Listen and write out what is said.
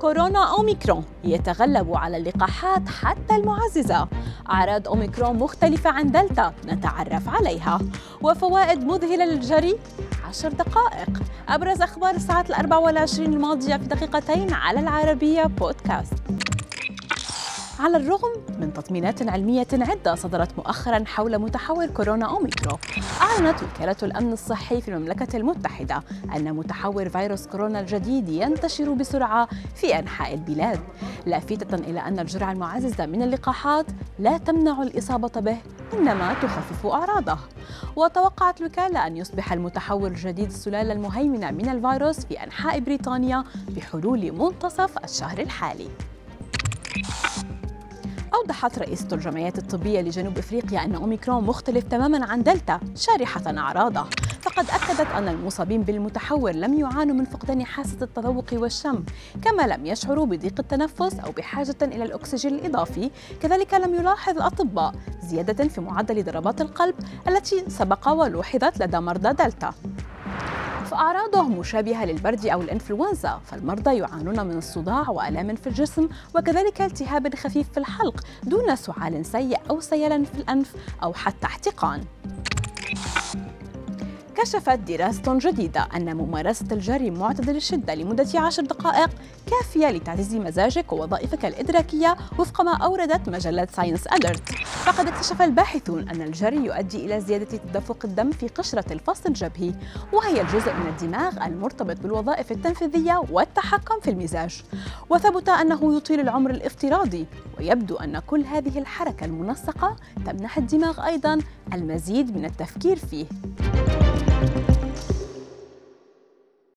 كورونا أوميكرون يتغلب على اللقاحات حتى المعززة. أعراض أوميكرون مختلفة عن دلتا نتعرف عليها. وفوائد مذهلة للجري عشر دقائق. أبرز أخبار الساعات الأربع والعشرين الماضية في دقيقتين على العربية بودكاست على الرغم من تطمينات علمية عدة صدرت مؤخرا حول متحور كورونا أوميكرون. أعلنت وكالة الأمن الصحي في المملكة المتحدة أن متحور فيروس كورونا الجديد ينتشر بسرعة في أنحاء البلاد. لافتة إلى أن الجرعة المعززة من اللقاحات لا تمنع الإصابة به إنما تخفف أعراضه. وتوقعت الوكالة أن يصبح المتحور الجديد السلالة المهيمنة من الفيروس في أنحاء بريطانيا بحلول منتصف الشهر الحالي. أوضحت رئيسة الجمعيات الطبية لجنوب إفريقيا أن أوميكرون مختلف تماما عن دلتا شارحة أعراضه. فقد أكدت أن المصابين بالمتحور لم يعانوا من فقدان حاسة التذوق والشم كما لم يشعروا بضيق التنفس أو بحاجة إلى الأكسجين الإضافي. كذلك لم يلاحظ الأطباء زيادة في معدل ضربات القلب التي سبق ولوحظت لدى مرضى دلتا. فأعراضه مشابهة للبرد أو الإنفلونزا فالمرضى يعانون من الصداع وآلام في الجسم وكذلك التهاب خفيف في الحلق دون سعال سيء أو سيلا في الأنف أو حتى احتقان. كشفت دراسة جديدة أن ممارسة الجري معتدل الشدة لمدة عشر دقائق كافية لتعزيز مزاجك ووظائفك الإدراكية وفق ما أوردت مجلة ساينس أليرت فقد اكتشف الباحثون أن الجري يؤدي إلى زيادة تدفق الدم في قشرة الفص الجبهي وهي الجزء من الدماغ المرتبط بالوظائف التنفيذية والتحكم في المزاج. وثبت أنه يطيل العمر الافتراضي ويبدو أن كل هذه الحركة المنسقة تمنح الدماغ أيضا المزيد من التفكير فيه. you